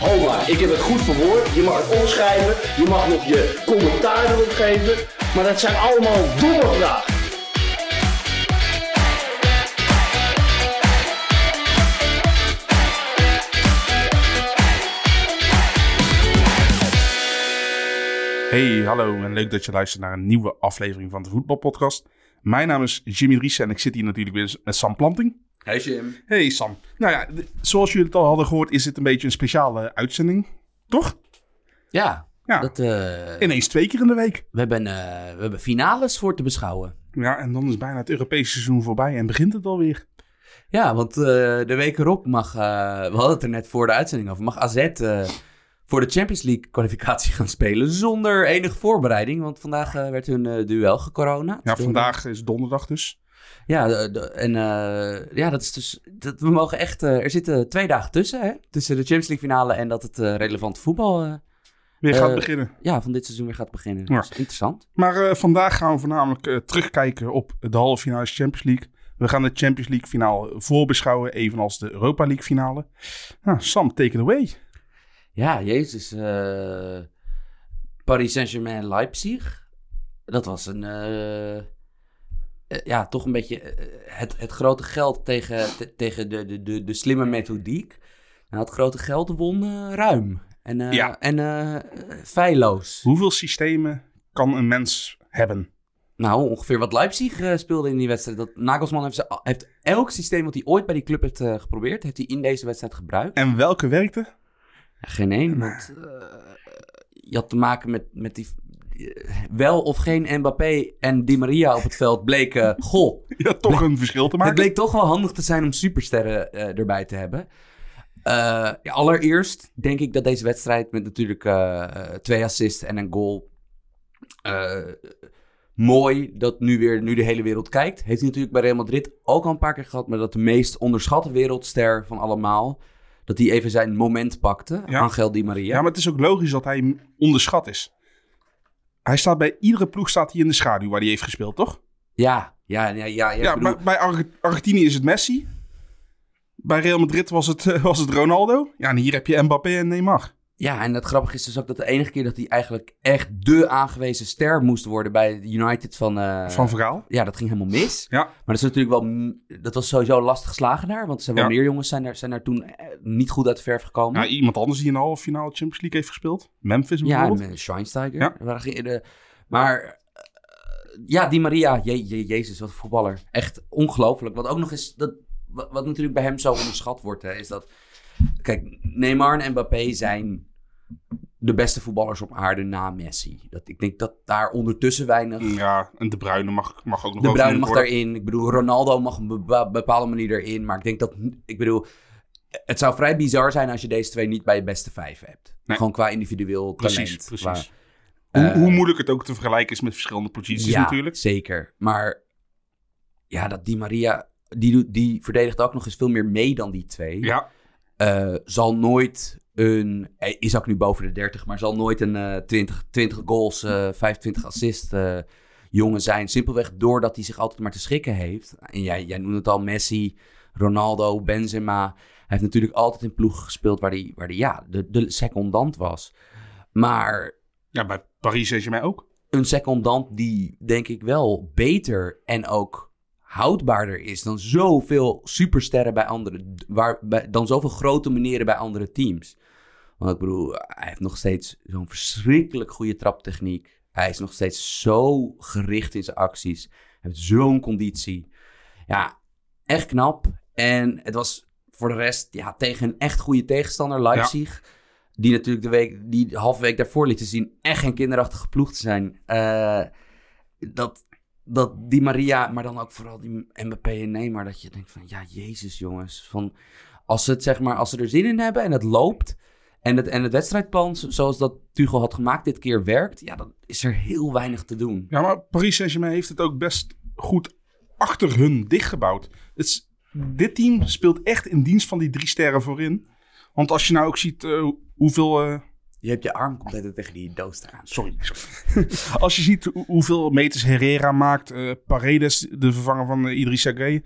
Ho maar, ik heb het goed verwoord. Je mag het opschrijven, je mag nog je commentaar erop geven. Maar dat zijn allemaal domme vragen. Hey, hallo en leuk dat je luistert naar een nieuwe aflevering van de Voetbalpodcast. Mijn naam is Jimmy Driessen en ik zit hier natuurlijk weer met Sam Planting. Hey Jim. Hey Sam. Nou ja, zoals jullie het al hadden gehoord is dit een beetje een speciale uitzending, toch? Ja, Ja. Dat, eh, Ineens twee keer in de week. we, hebben, eh, we hebben finales voor te beschouwen. Ja, en dan is bijna het Europese seizoen voorbij en begint het alweer. Ja, want eh, de week erop mag, eh, we hadden het er net voor de uitzending over, mag AZ eh, voor de Champions League kwalificatie gaan spelen zonder enige voorbereiding. Want vandaag eh, werd hun eh, duel gecorona. Ja, vandaag is donderdag dus. Ja, de- de- en eh, ja, dat is dus, dat, we mogen echt, eh, er zitten twee dagen tussen, hè? Tussen de Champions League finale en dat het eh, relevante voetbal Weer gaat beginnen. ja, van dit seizoen weer gaat beginnen. Ja. Dat is interessant. Maar vandaag gaan we voornamelijk terugkijken op de halve finale Champions League. We gaan de Champions League finale voorbeschouwen, evenals de Europa League finale. Nou, Sam, take it away. Ja, jezus. Paris Saint-Germain Leipzig. Dat was een. Eh, ja, toch een beetje eh, het, het grote geld tegen, te- tegen de, de, de, de slimme methodiek. Nou, het grote geld won ruim. En, eh, Ja. en eh, feilloos. Hoeveel systemen kan een mens hebben? Nou, ongeveer wat Leipzig speelde in die wedstrijd. Dat, Nagelsman heeft, ze, heeft elk systeem wat hij ooit bij die club heeft geprobeerd, heeft hij in deze wedstrijd gebruikt. En welke werkte? Geen één. Want, je had te maken met, met die. Eh, wel of geen Mbappé en Di Maria op het veld bleken. goh, Ja, toch een verschil te het maken. bleek toch wel handig te zijn om supersterren eh, erbij te hebben. Eh, ja, allereerst denk ik dat deze wedstrijd met natuurlijk twee assists en een goal. mooi dat nu weer nu de hele wereld kijkt. Heeft hij natuurlijk bij Real Madrid ook al een paar keer gehad. Maar dat de meest onderschatte wereldster van allemaal. Dat hij even zijn moment pakte. Ja. Angel Di Maria. Ja, maar het is ook logisch dat hij onderschat is. Hij staat bij iedere ploeg staat hij in de schaduw waar hij heeft gespeeld, toch? Ja, ja, ja, ja. ja, ik Ja, bedoel- bij, bij Arge- Argentinië is het Messi. Bij Real Madrid was het, was het Ronaldo. Ja, en hier heb je Mbappé en Neymar. Ja, en het grappige is dus ook dat de enige keer dat hij eigenlijk echt de aangewezen ster moest worden bij United van... eh, Van Vergaal. Ja, dat ging helemaal mis. Ja, Maar dat is natuurlijk wel... Dat was sowieso lastig geslagen daar. Want er zijn wel Ja. meer jongens zijn daar, zijn daar toen eh, niet goed uit de verf gekomen. nou, iemand anders die de halve finale Champions League heeft gespeeld. Memphis Ja, bijvoorbeeld. en met Schweinsteiger. Ja. Maar eh, ja, die Maria, je, je- jezus, wat een voetballer. Echt ongelooflijk. Wat ook nog eens, dat, wat, wat natuurlijk bij hem zo onderschat wordt, hè, is dat... Kijk, Neymar en Mbappé zijn de beste voetballers op aarde na Messi. Dat, ik denk dat daar ondertussen weinig... Ja, en De Bruyne mag, mag ook nog De Bruyne mag worden. daarin. Ik bedoel, Ronaldo mag op een bepa- bepaalde manier erin. Maar ik denk dat... Ik bedoel, het zou vrij bizar zijn als je deze twee niet bij je beste vijf hebt. Nee. Gewoon qua individueel talent. Precies, precies. Hoe, Eh, hoe moeilijk het ook te vergelijken is met verschillende posities ja, natuurlijk. zeker. Maar ja, dat Di Maria, die, die verdedigt ook nog eens veel meer mee dan die twee. Ja, Eh, zal nooit een, hij is ook nu boven de 30, maar zal nooit een eh 20, 20 goals, eh 25 assists eh, jongen zijn. Simpelweg doordat hij zich altijd maar te schikken heeft. En jij, jij noemde het al, Messi, Ronaldo, Benzema. Hij heeft natuurlijk altijd in ploegen gespeeld waar hij, waar die, ja, de, de secondant was. Maar ja bij Paris Saint-Germain ook. een secondant die denk ik wel beter en ook houdbaarder is dan zoveel supersterren bij andere, waar, bij, dan zoveel grote meneren bij andere teams. Want ik bedoel, hij heeft nog steeds zo'n verschrikkelijk goede traptechniek. Hij is nog steeds zo gericht in zijn acties. Hij heeft zo'n conditie. Ja, echt knap. En het was voor de rest ja, tegen een echt goede tegenstander, Leipzig. Die natuurlijk de week, die halve week daarvoor lieten zien echt geen kinderachtige ploeg te zijn. Eh, dat, dat die Maria, maar dan ook vooral die Mbappé en Neymar, dat je denkt van, ja, jezus jongens. Van, als, ze het, zeg maar, als ze er zin in hebben en het loopt en het, en het wedstrijdplan zo- zoals dat Tuchel had gemaakt dit keer werkt, ja, dan is er heel weinig te doen. Ja, maar Paris Saint-Germain heeft het ook best goed achter hun dichtgebouwd. Dit team speelt echt in dienst van die drie sterren voorin. Want als je nou ook ziet eh, hoeveel... eh, Je hebt je arm compleet tegen die doos aan. sorry. sorry. als je ziet hoe- hoeveel meters Herrera maakt. eh, Paredes, de vervanger van uh, Idrissa Gueye.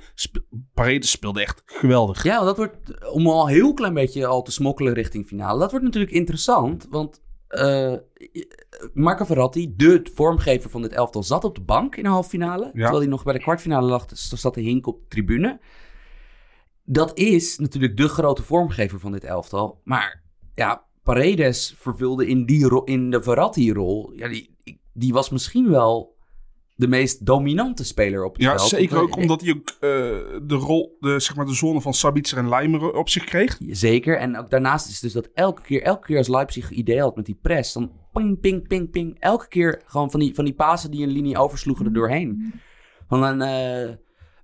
Paredes speelde echt geweldig. Ja, dat wordt, om al een heel klein beetje al te smokkelen richting finale. Dat wordt natuurlijk interessant, want eh Marco Verratti, de vormgever van dit elftal, zat op de bank in de halve finale. Terwijl hij nog bij de kwartfinale lag, dus zat hij Hink op de tribune. Dat is natuurlijk de grote vormgever van dit elftal. Maar ja, Paredes vervulde in, die ro- in de Verratti-rol, ja, die, die was misschien wel de meest dominante speler op het Ja, veld. zeker ook omdat hij ook eh, de rol, de, zeg maar de zone van Sabitzer en Leimer op zich kreeg. Zeker. En ook daarnaast is dus dat elke keer, elke keer als Leipzig idee had met die press, dan ping, ping, ping, ping. Elke keer gewoon van die, van die pasen die een linie oversloegen er doorheen. Van een, eh,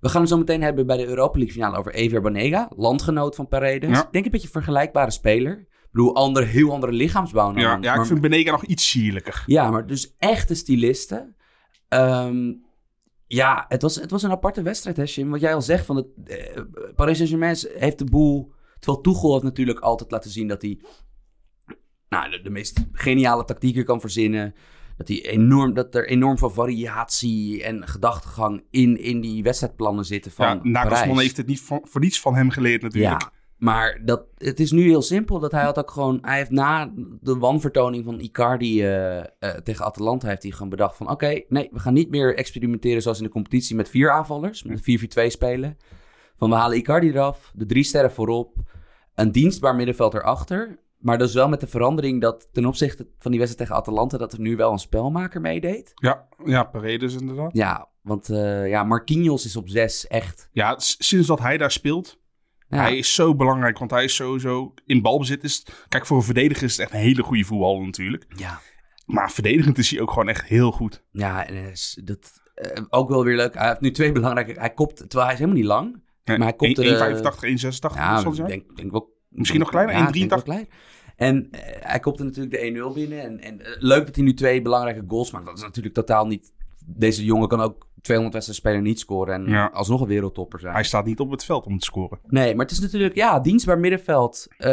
we gaan het zo meteen hebben bij de Europa League finale over Ever Banega, landgenoot van Paredes. Ja. Ik denk een beetje een vergelijkbare speler. Bedoel, ander, heel andere lichaamsbouw. Ja, maar- ik vind Benega nog iets sierlijker. ja, maar dus echte stylisten. Ehm, ja, het was, het was een aparte wedstrijd, hè, Jim. Wat jij al zegt, van het, eh, Paris Saint-Germain heeft de boel... Terwijl Tuchel heeft natuurlijk altijd laten zien dat hij... Nou, de, de meest geniale tactieken kan verzinnen. Dat, hij enorm, dat er enorm veel variatie en gedachtegang in, in die wedstrijdplannen zitten van Ja, Nagelsman heeft het niet voor niets van hem geleerd natuurlijk. Ja, maar dat, het is nu heel simpel. Dat hij had ook gewoon... Hij heeft na de wanvertoning van Icardi eh, eh, tegen Atalanta... heeft hij gewoon bedacht van... Oké, nee, we gaan niet meer experimenteren zoals in de competitie... met vier aanvallers, met 4-4-2 spelen. Van we halen Icardi eraf, de drie sterren voorop... een dienstbaar middenveld erachter... Maar dus wel met de verandering dat ten opzichte van die wedstrijd tegen Atalanta... dat er nu wel een spelmaker meedeed. Ja, ja Paredes inderdaad. Ja, want eh, ja, Marquinhos is op zes echt... Ja, sinds dat hij daar speelt, Ja, hij is zo belangrijk. Want hij is sowieso in balbezit. Is, kijk, voor een verdediger is het echt een hele goede voetballer natuurlijk. ja, Maar verdedigend is hij ook gewoon echt heel goed. Ja, en is dat eh, ook wel weer leuk. Hij heeft nu twee belangrijke. Hij kopt, terwijl hij is helemaal niet lang. Nee, Maar hij komt er, 1,85, 1,86. Ja, zal het zijn. denk, denk wel. Misschien nog kleiner, Ja, ik denk 1,83. wel klein. En eh, hij kopte natuurlijk de 1-0 binnen. En, en eh, leuk dat hij nu twee belangrijke goals maakt. Dat is natuurlijk totaal niet. Deze jongen kan ook 200 wedstrijden spelen en niet scoren. En Ja. alsnog een wereldtopper zijn. Hij staat niet op het veld om te scoren. Nee, maar het is natuurlijk, ja, dienstbaar middenveld. eh,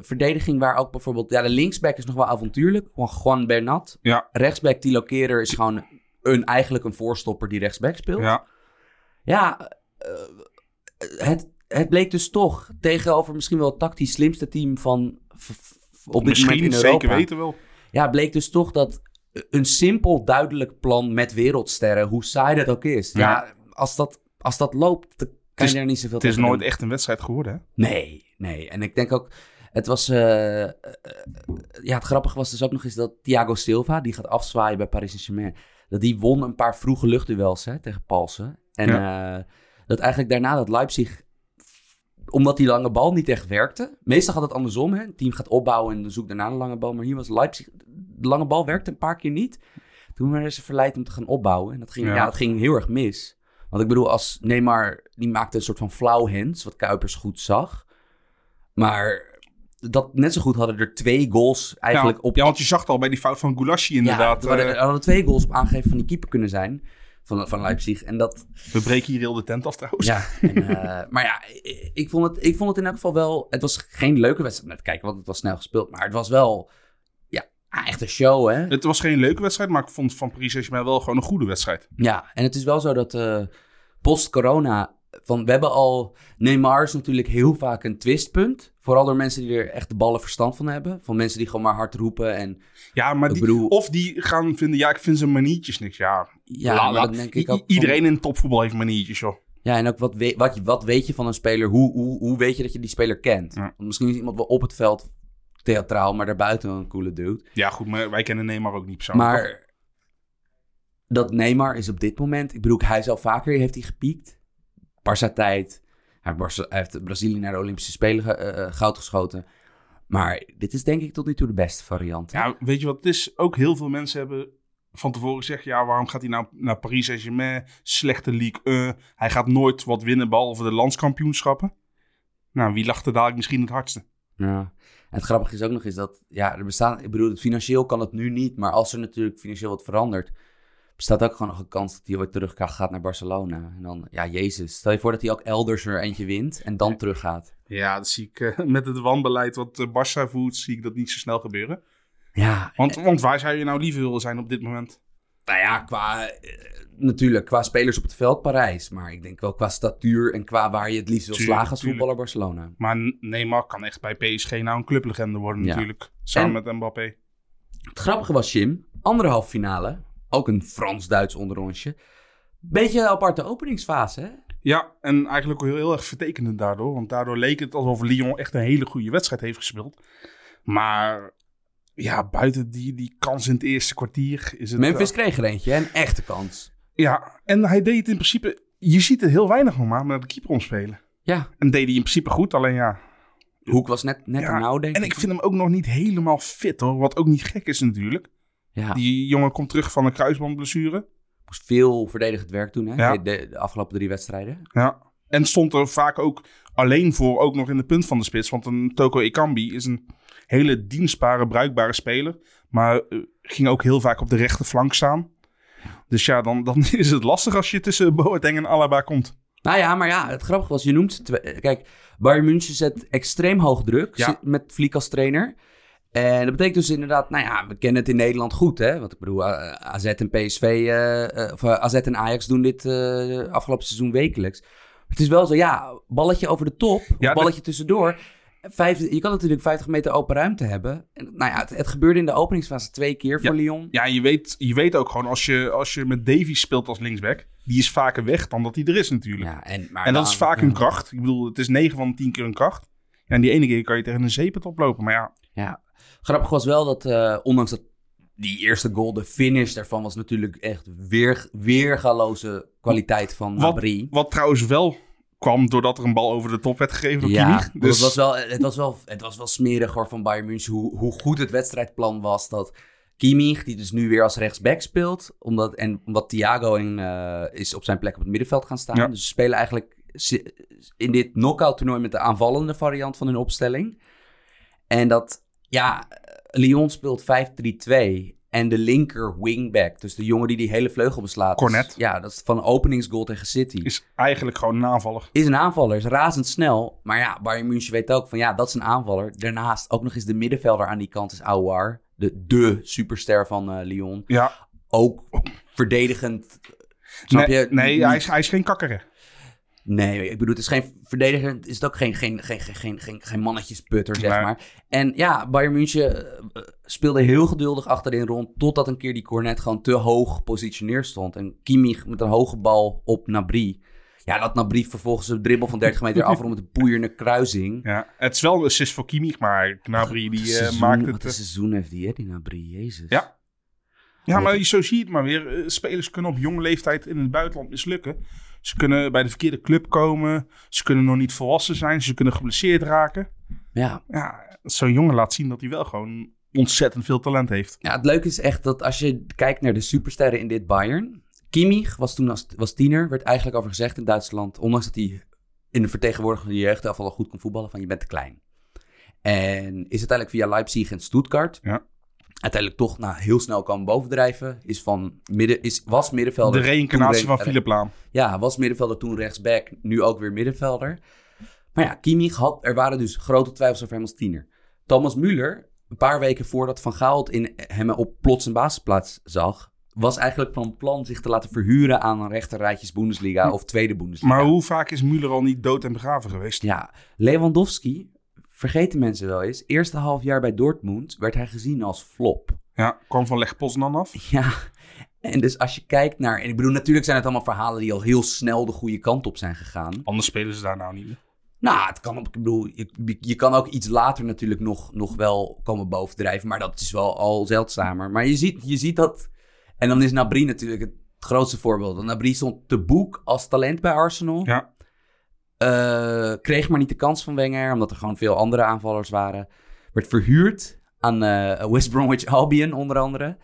verdediging waar ook bijvoorbeeld, ja, de linksback is nog wel avontuurlijk. Gewoon Juan Bernat. Ja, Rechtsback Tilo Kerer is gewoon een, eigenlijk een voorstopper die rechtsback speelt. ja. Ja, eh, het, het bleek dus toch tegenover misschien wel het tactisch slimste team van op dit moment in Misschien, Europa. zeker weten wel. Ja, bleek dus toch dat een simpel, duidelijk plan met wereldsterren, hoe saai dat ook is. Ja, Ja. als, dat, als dat loopt, dan kan is- je er niet zoveel Het is nooit doen. echt een wedstrijd geworden, hè? Nee, nee. En ik denk ook, het was, eh, eh, ja, het grappige was dus ook nog eens dat Thiago Silva, die gaat afzwaaien bij Paris Saint-Germain, dat die won een paar vroege luchtduels hè, tegen Palsen. En eh, dat eigenlijk daarna dat Leipzig, omdat die lange bal niet echt werkte, meestal gaat het andersom, hè. Het team gaat opbouwen en zoekt daarna de lange bal, maar hier was Leipzig, de lange bal werkte een paar keer niet. Toen werden ze verleid om te gaan opbouwen en dat ging, Ja. ja. dat ging heel erg mis. Want ik bedoel, als Neymar, die maakte een soort van flauw hands, wat Kuipers goed zag. Maar dat net zo goed hadden er twee goals eigenlijk ja, op... ja, want je zag het al bij die fout van Goulassi inderdaad. Ja, er hadden- eh, er hadden twee goals op aangegeven van die keeper kunnen zijn. Van, van Leipzig. En dat... we breken hier heel de tent af trouwens. Ja, en, eh, maar ja, ik- ik vond, het, ik vond het in elk geval wel... Het was geen leuke wedstrijd om te kijken, want het was snel gespeeld. Maar het was wel... Ja, echt een show, hè? Het was geen leuke wedstrijd, maar ik vond van Paris Saint-Germain wel gewoon een goede wedstrijd. Ja, en het is wel zo dat eh, post-corona van, we hebben al... Neymar is natuurlijk heel vaak een twistpunt. Vooral door mensen die er echt de ballen verstand van hebben. Van mensen die gewoon maar hard roepen. En Ja, maar die, bedoel- of die gaan vinden, ja, ik vind zijn maniertjes niks. Ja, ja, la- maar la- dan denk ik ook... van- iedereen in topvoetbal heeft maniertjes, joh. Ja, en ook wat, we, wat, wat weet je van een speler? Hoe, hoe, hoe weet je dat je die speler kent? Ja. Want misschien is iemand wel op het veld theatraal, maar daarbuiten een coole dude. Ja, goed, maar wij kennen Neymar ook niet persoonlijk. toch? Maar dat Neymar is op dit moment... Ik bedoel, hij al vaker heeft hij gepiekt. Barça-tijd. Hij heeft, Brazilië naar de Olympische Spelen ge- eh, eh, goud geschoten. Maar dit is denk ik tot nu toe de beste variant. Ja, weet je wat het is? Ook heel veel mensen hebben van tevoren gezegd... ja, waarom gaat hij nou naar Paris Saint-Germain? Slechte Ligue 1. Hij gaat nooit wat winnen, behalve de landskampioenschappen. Nou, wie lacht er dadelijk misschien het hardste? Ja. En het grappige is ook nog eens dat, ja, er bestaat, ik bedoel, financieel kan het nu niet, maar als er natuurlijk financieel wat verandert, bestaat ook gewoon nog een kans dat hij ooit terug gaat naar Barcelona. En dan, ja, Jezus, stel je voor dat hij ook elders er eentje wint en dan teruggaat. Ja, dat zie ik eh, met het wanbeleid wat uh, Barça voert... zie ik dat niet zo snel gebeuren. Ja, Want, want waar zou je nou liever willen zijn op dit moment? nou ja, qua, eh, natuurlijk, qua spelers op het veld Parijs, maar ik denk wel qua statuur en qua waar je het liefst wil Tuurlijk, slagen als tuurlijk. voetballer Barcelona. Maar Neymar kan echt bij PSG nou een clublegende worden Ja. natuurlijk. Samen En- met Mbappé. Het grappige was, Jim, andere halve finale, ook een Frans-Duits onderrondje. Beetje een aparte openingsfase, hè? Ja, en eigenlijk ook heel, heel erg vertekende daardoor. Want daardoor leek het alsof Lyon echt een hele goede wedstrijd heeft gespeeld. Maar ja, buiten die, die kans in het eerste kwartier is het... Memphis kreeg er eentje, een echte kans. Ja, en hij deed het in principe... Je ziet het heel weinig nog maar met de keeper omspelen. Ja, En deed hij in principe goed, alleen ja... Hoek was net, net Ja, nou, denk En ik vind hem ook nog niet helemaal fit hoor. Wat ook niet gek is natuurlijk. Ja, Die jongen komt terug van een kruisbandblessure. moest veel verdedigend werk doen, hè? Ja. De, afgelopen drie wedstrijden. Ja. En stond er vaak ook alleen voor, ook nog in de punt van de spits. Want een Toko Ekambi is een hele dienstbare, bruikbare speler. Maar eh, ging ook heel vaak op de rechterflank staan. Dus ja, dan, dan is het lastig als je tussen Boateng en Alaba komt. Nou ja, maar ja, het grappige was, je noemt twee. Kijk, Bayern München zet extreem hoog druk Ja. met Flick als trainer. En dat betekent dus inderdaad, nou ja, we kennen het in Nederland goed, hè. Want ik bedoel, eh, AZ en PSV, eh, eh, of eh, AZ en Ajax doen dit eh, afgelopen seizoen wekelijks. Het is wel zo, ja, balletje over de top, Ja, balletje tussendoor. Vijf, je kan natuurlijk 50 meter open ruimte hebben. En, nou ja, het, het gebeurde in de openingsfase twee keer voor Ja. Lyon. Ja, je weet, je weet ook gewoon als je, als je met Davies speelt als linksback. Die is vaker weg dan dat hij er is natuurlijk. Ja, en, maar en dat dan- is vaak een kracht. Ik bedoel, het is 9 van de 10 keer een kracht. Ja, en die ene keer kan je tegen een zeepet oplopen. Maar ja, Ja, grappig was wel dat, eh, ondanks dat die eerste goal, de finish daarvan was natuurlijk echt weer, weergaloze kwaliteit van Wat- wat trouwens wel kwam doordat er een bal over de top werd gegeven door Ja, Kimmich. Dus het, was wel, het, was wel, het was wel smerig hoor van Bayern München hoe, hoe goed het wedstrijdplan was. Dat Kimmich, die dus nu weer als rechtsback speelt, omdat, en omdat Thiago in, eh, is op zijn plek op het middenveld gaan staan. Ja. Dus ze spelen eigenlijk in dit knockout toernooi met de aanvallende variant van hun opstelling. En dat, ja, Lyon speelt 5-3-2. En de linker wingback, dus de jongen die die hele vleugel beslaat. Cornet. Ja, dat is van openingsgoal tegen City. is eigenlijk gewoon een aanvaller. Is een aanvaller, is razendsnel. Maar ja, Bayern München weet ook van ja, dat is een aanvaller. Daarnaast ook nog eens de middenvelder aan die kant is Aouar. De, de superster van eh, Lyon. Ja, Ook verdedigend. Snap nee, je? nee hij, is, hij is geen kakker. Nee, ik bedoel, het is geen verdedigend. Is het ook geen, geen, geen, geen, geen, geen, mannetjesputter, zeg maar. En ja, Bayern München eh, speelde heel geduldig achterin rond. Totdat een keer die cornet gewoon te hoog gepositioneerd stond. En Kimmich met een hoge bal op Nabri. Ja, dat Nabri vervolgens een dribbel van 30 meter afrondt met een poeierde kruising. Ja, het is wel een assist voor Kimmich, maar Gnabry die Wat seizoen- maakt Wat het... een eh, seizoen heeft die, hè, die Nabri, jezus. Ja. Ja, maar zo zie je het maar weer. Eh, Spelers kunnen op jonge leeftijd in het buitenland mislukken. Ze kunnen bij de verkeerde club komen. Ze kunnen nog niet volwassen zijn. Ze kunnen geblesseerd raken. Ja. Ja, zo'n jongen laat zien dat hij wel gewoon ontzettend veel talent heeft. ja, het leuke is echt dat als je kijkt naar de supersterren in dit Bayern. Kimmich was toen als, was tiener, werd eigenlijk over gezegd in Duitsland. Ondanks dat hij in de vertegenwoordigende jeugd al goed kon voetballen, van je bent te klein. En is uiteindelijk via Leipzig en Stuttgart. Ja. Uiteindelijk toch nou, heel snel komen bovendrijven. Is van midden, is, was De middenvelder. reïncarnatie toen van Philip Laam. Ja, was middenvelder toen rechtsback, nu ook weer middenvelder. Maar ja, Kimmich had, er waren dus grote twijfels over hem als tiener. Thomas Müller, een paar weken voordat Van Gaal in hem op plots een basisplaats zag, was eigenlijk van plan zich te laten verhuren aan een rechterrijtjes Bundesliga of tweede Bundesliga. Maar hoe vaak is Müller al niet dood en begraven geweest? Ja, Lewandowski, vergeten mensen wel eens, eerste half jaar bij Dortmund werd hij gezien als flop. Ja, kwam van Leg Poznan af. Ja, en dus als je kijkt naar... En ik bedoel, natuurlijk zijn het allemaal verhalen die al heel snel de goede kant op zijn gegaan. Anders spelen ze daar nou niet meer. Nou, het kan, ik bedoel, je, je kan ook iets later natuurlijk nog, nog wel komen bovendrijven. Maar dat is wel al zeldzamer. Maar je ziet, je ziet dat... En dan is Nabri natuurlijk het grootste voorbeeld. Want Nabri stond te boek als talent bij Arsenal. Ja, Eh, kreeg maar niet de kans van Wenger, omdat er gewoon veel andere aanvallers waren. Werd verhuurd aan eh, West Bromwich Albion, onder andere.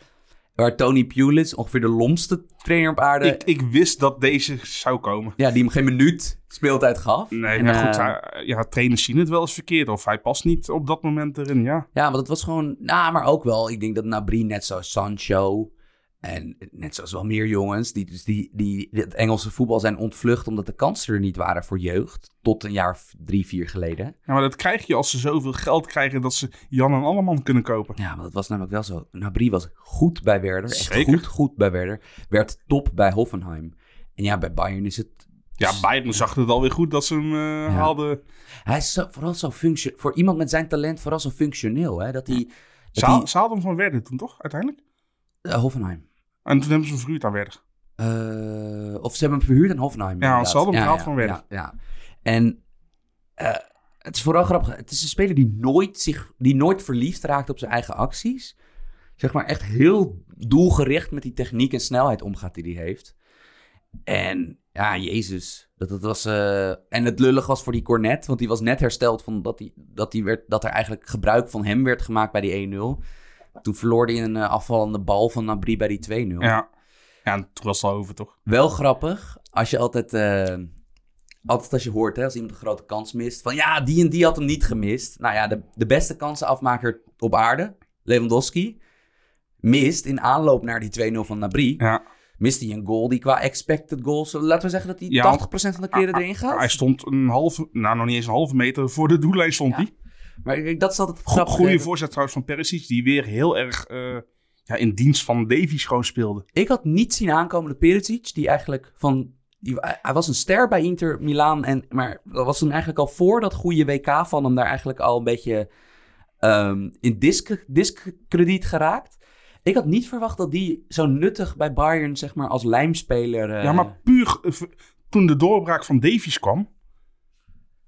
Waar Tony Pulis, ongeveer de lomste trainer op aarde... ik, ik wist dat deze zou komen. Ja, die hem geen minuut speeltijd gaf. Nee, En, maar goed, eh, hij- ja, trainers zien het wel eens verkeerd. Of hij past niet op dat moment erin, ja. Ja, want het was gewoon... Nou, maar ook wel. Ik denk dat Nabri net zoals Sancho... En net zoals wel meer jongens... Die, dus die, die het Engelse voetbal zijn ontvlucht... omdat de kansen er niet waren voor jeugd. Tot een jaar of drie, vier geleden. Ja, maar dat krijg je als ze zoveel geld krijgen dat ze Jan en Alleman kunnen kopen. Ja, maar dat was namelijk wel zo. Nabri was goed bij Werder. Echt Zeker. goed, goed bij Werder. Werd top bij Hoffenheim. En ja, bij Bayern is het... Ja, Bayern zag het alweer goed dat ze hem haalden. Hij is zo, vooral zo functioneel. Voor iemand met zijn talent vooral zo functioneel. Hè? Dat hij... Ze, Dat haal- hij ze haalden hem van Werder toen, toch? Uiteindelijk. eh, Hoffenheim. En toen hebben ze hem verhuurd aan Werder. Eh, of ze hebben hem verhuurd aan Hoffenheim. Ja, ze hadden hem gehaald van Werder. Ja, ja. En eh, het is vooral grappig. Het is een speler die nooit, zich, die nooit verliefd raakt op zijn eigen acties. Zeg maar echt heel doelgericht met die techniek en snelheid omgaat die hij heeft. En ja, Jezus. Dat, dat was, eh, en het lullig was voor die Cornet, want die was net hersteld van dat, die, dat, die werd, dat er eigenlijk gebruik van hem werd gemaakt bij die 1-0. Toen verloor hij een eh, afvallende bal van Nabri bij die 2-0. Ja. Ja, en toen was het al over, toch? Wel grappig, als je altijd, eh, altijd als je hoort, hè, als iemand een grote kans mist, van ja, die en die had hem niet gemist. Nou ja, de, de beste kansenafmaker op aarde, Lewandowski, mist in aanloop naar die 2-0 van Nabri, Ja. mist hij een goal die qua expected goals, laten we zeggen dat hij Ja, 80% van de keren erin gaat. Hij stond een halve, nou nog niet eens een halve meter voor de doellijn stond Ja. hij. Maar kijk, dat is altijd Go-. Goede voorzet trouwens van Perisic, die weer heel erg eh, ja, in dienst van Davies gewoon speelde. Ik had niet zien aankomen de Perisic, die eigenlijk van... Die, hij was een ster bij Inter Milaan, en, maar dat was toen eigenlijk al voor dat goede WK van hem daar eigenlijk al een beetje ehm, in disc- discrediet geraakt. Ik had niet verwacht dat die zo nuttig bij Bayern, zeg maar, als lijmspeler... eh, Ja, maar puur eh, toen de doorbraak van Davies kwam,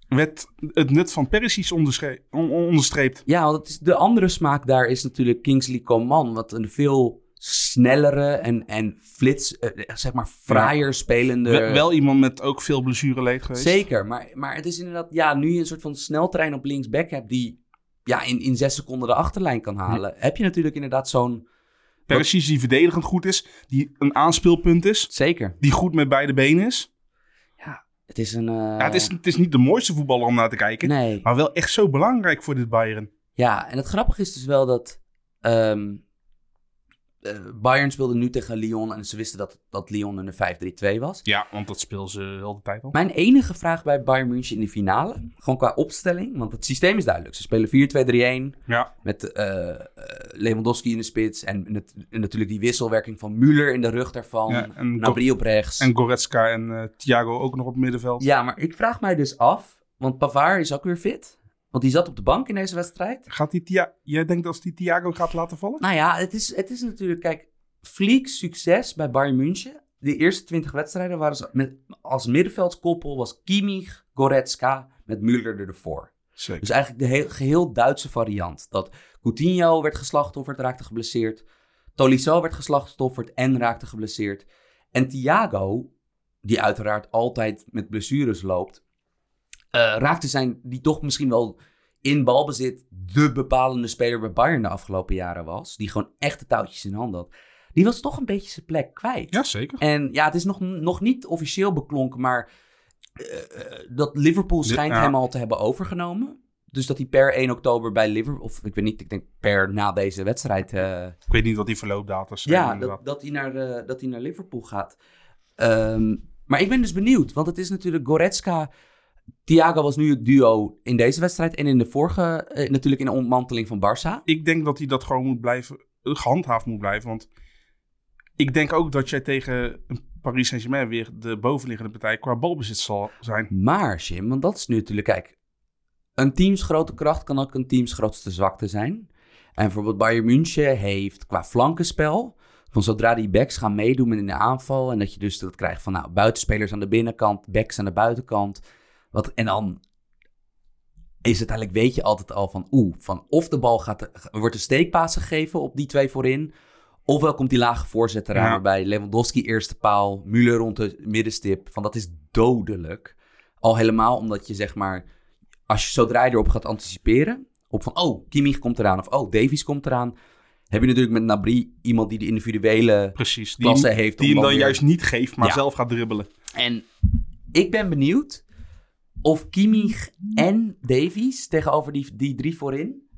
werd het nut van Perisic on- onderstreept. Ja, want is, de andere smaak daar is natuurlijk Kingsley Coman, wat een veel snellere en, en flits, eh, zeg maar, fraaier spelende... Wel, wel iemand met ook veel blessureleed geweest. Zeker, maar, maar het is inderdaad, ja, nu je een soort van sneltrein op linksback hebt die ja, in, in zes seconden de achterlijn kan halen, heb je natuurlijk inderdaad zo'n. Perisic die verdedigend goed is, die een aanspeelpunt is, Zeker. die goed met beide benen is. Het is een. eh, Ja, het, is, het is niet de mooiste voetballer om naar te kijken, Nee. maar wel echt zo belangrijk voor dit Bayern. Ja, en het grappige is dus wel dat. ehm, eh, Bayern speelde nu tegen Lyon en ze wisten dat, dat Lyon een 5-3-2 was. Ja, want dat speelt ze heel de tijd al. Mijn enige vraag bij Bayern München in de finale, gewoon qua opstelling, want het systeem is duidelijk. Ze spelen 4-2-3-1. Ja, Met eh, eh, Lewandowski in de spits. En, en natuurlijk die wisselwerking van Müller in de rug daarvan. Ja, en Nabri op rechts. en Goretzka en eh, Thiago ook nog op het middenveld. ja, maar ik vraag mij dus af. Want Pavard is ook weer fit. Want die zat op de bank in deze wedstrijd. Gaat die Thia Jij denkt als die Thiago gaat laten vallen? Nou ja, het is, het is natuurlijk... Kijk, Fliek's succes bij Bayern München. De eerste 20 wedstrijden waren ze met, als middenveldskoppel was Kimmich, Goretzka met Müller ervoor. Zeker. Dus eigenlijk de heel, geheel Duitse variant. Dat Coutinho werd geslachtofferd, raakte geblesseerd. Tolisso werd geslachtofferd en raakte geblesseerd. En Thiago, die uiteraard altijd met blessures loopt, raakte zijn, die toch misschien wel in balbezit de bepalende speler bij Bayern de afgelopen jaren was. Die gewoon echt de touwtjes in handen had. Die was toch een beetje zijn plek kwijt. Ja, zeker. En ja, het is nog, nog niet officieel beklonken, maar eh, eh, dat Liverpool schijnt Ja. hem al te hebben overgenomen. Dus dat hij per 1 oktober bij Liverpool, of ik weet niet, ik denk per na deze wedstrijd. eh, Ik weet niet wat die verloopdata zijn. ja, dat, dat, hij naar, eh, dat hij naar Liverpool gaat. Ehm, maar ik ben dus benieuwd, want het is natuurlijk Goretzka. Thiago was nu het duo in deze wedstrijd en in de vorige, eh, natuurlijk in de ontmanteling van Barça. Ik denk dat hij dat gewoon moet blijven, eh, gehandhaafd moet blijven. Want ik denk ook dat jij tegen een Paris Saint-Germain weer de bovenliggende partij qua balbezit zal zijn. Maar, Jim, want dat is nu natuurlijk... Kijk, een teams grote kracht kan ook een teams grootste zwakte zijn. En bijvoorbeeld Bayern München heeft qua flankenspel... van zodra die backs gaan meedoen in de aanval... en dat je dus dat krijgt van nou, buitenspelers aan de binnenkant... backs aan de buitenkant... Wat, en dan is het eigenlijk, weet je altijd al van... oeh, van of de bal gaat, wordt een steekpaas gegeven op die twee voorin... ofwel komt die lage voorzet eraan... Ja. waarbij Lewandowski eerste paal... Müller rond de middenstip. Van dat is dodelijk. Al helemaal omdat je zeg maar... als je zodra je erop gaat anticiperen... op van, oh, Kimmich komt eraan... of oh, Davies komt eraan... heb je natuurlijk met Nabri iemand die de individuele... Precies. Die, Klasse heeft die hem dan dan weer- juist niet geeft, maar Ja. zelf gaat dribbelen. En ik ben benieuwd of Kimmich en Davies tegenover die, die drie voorin,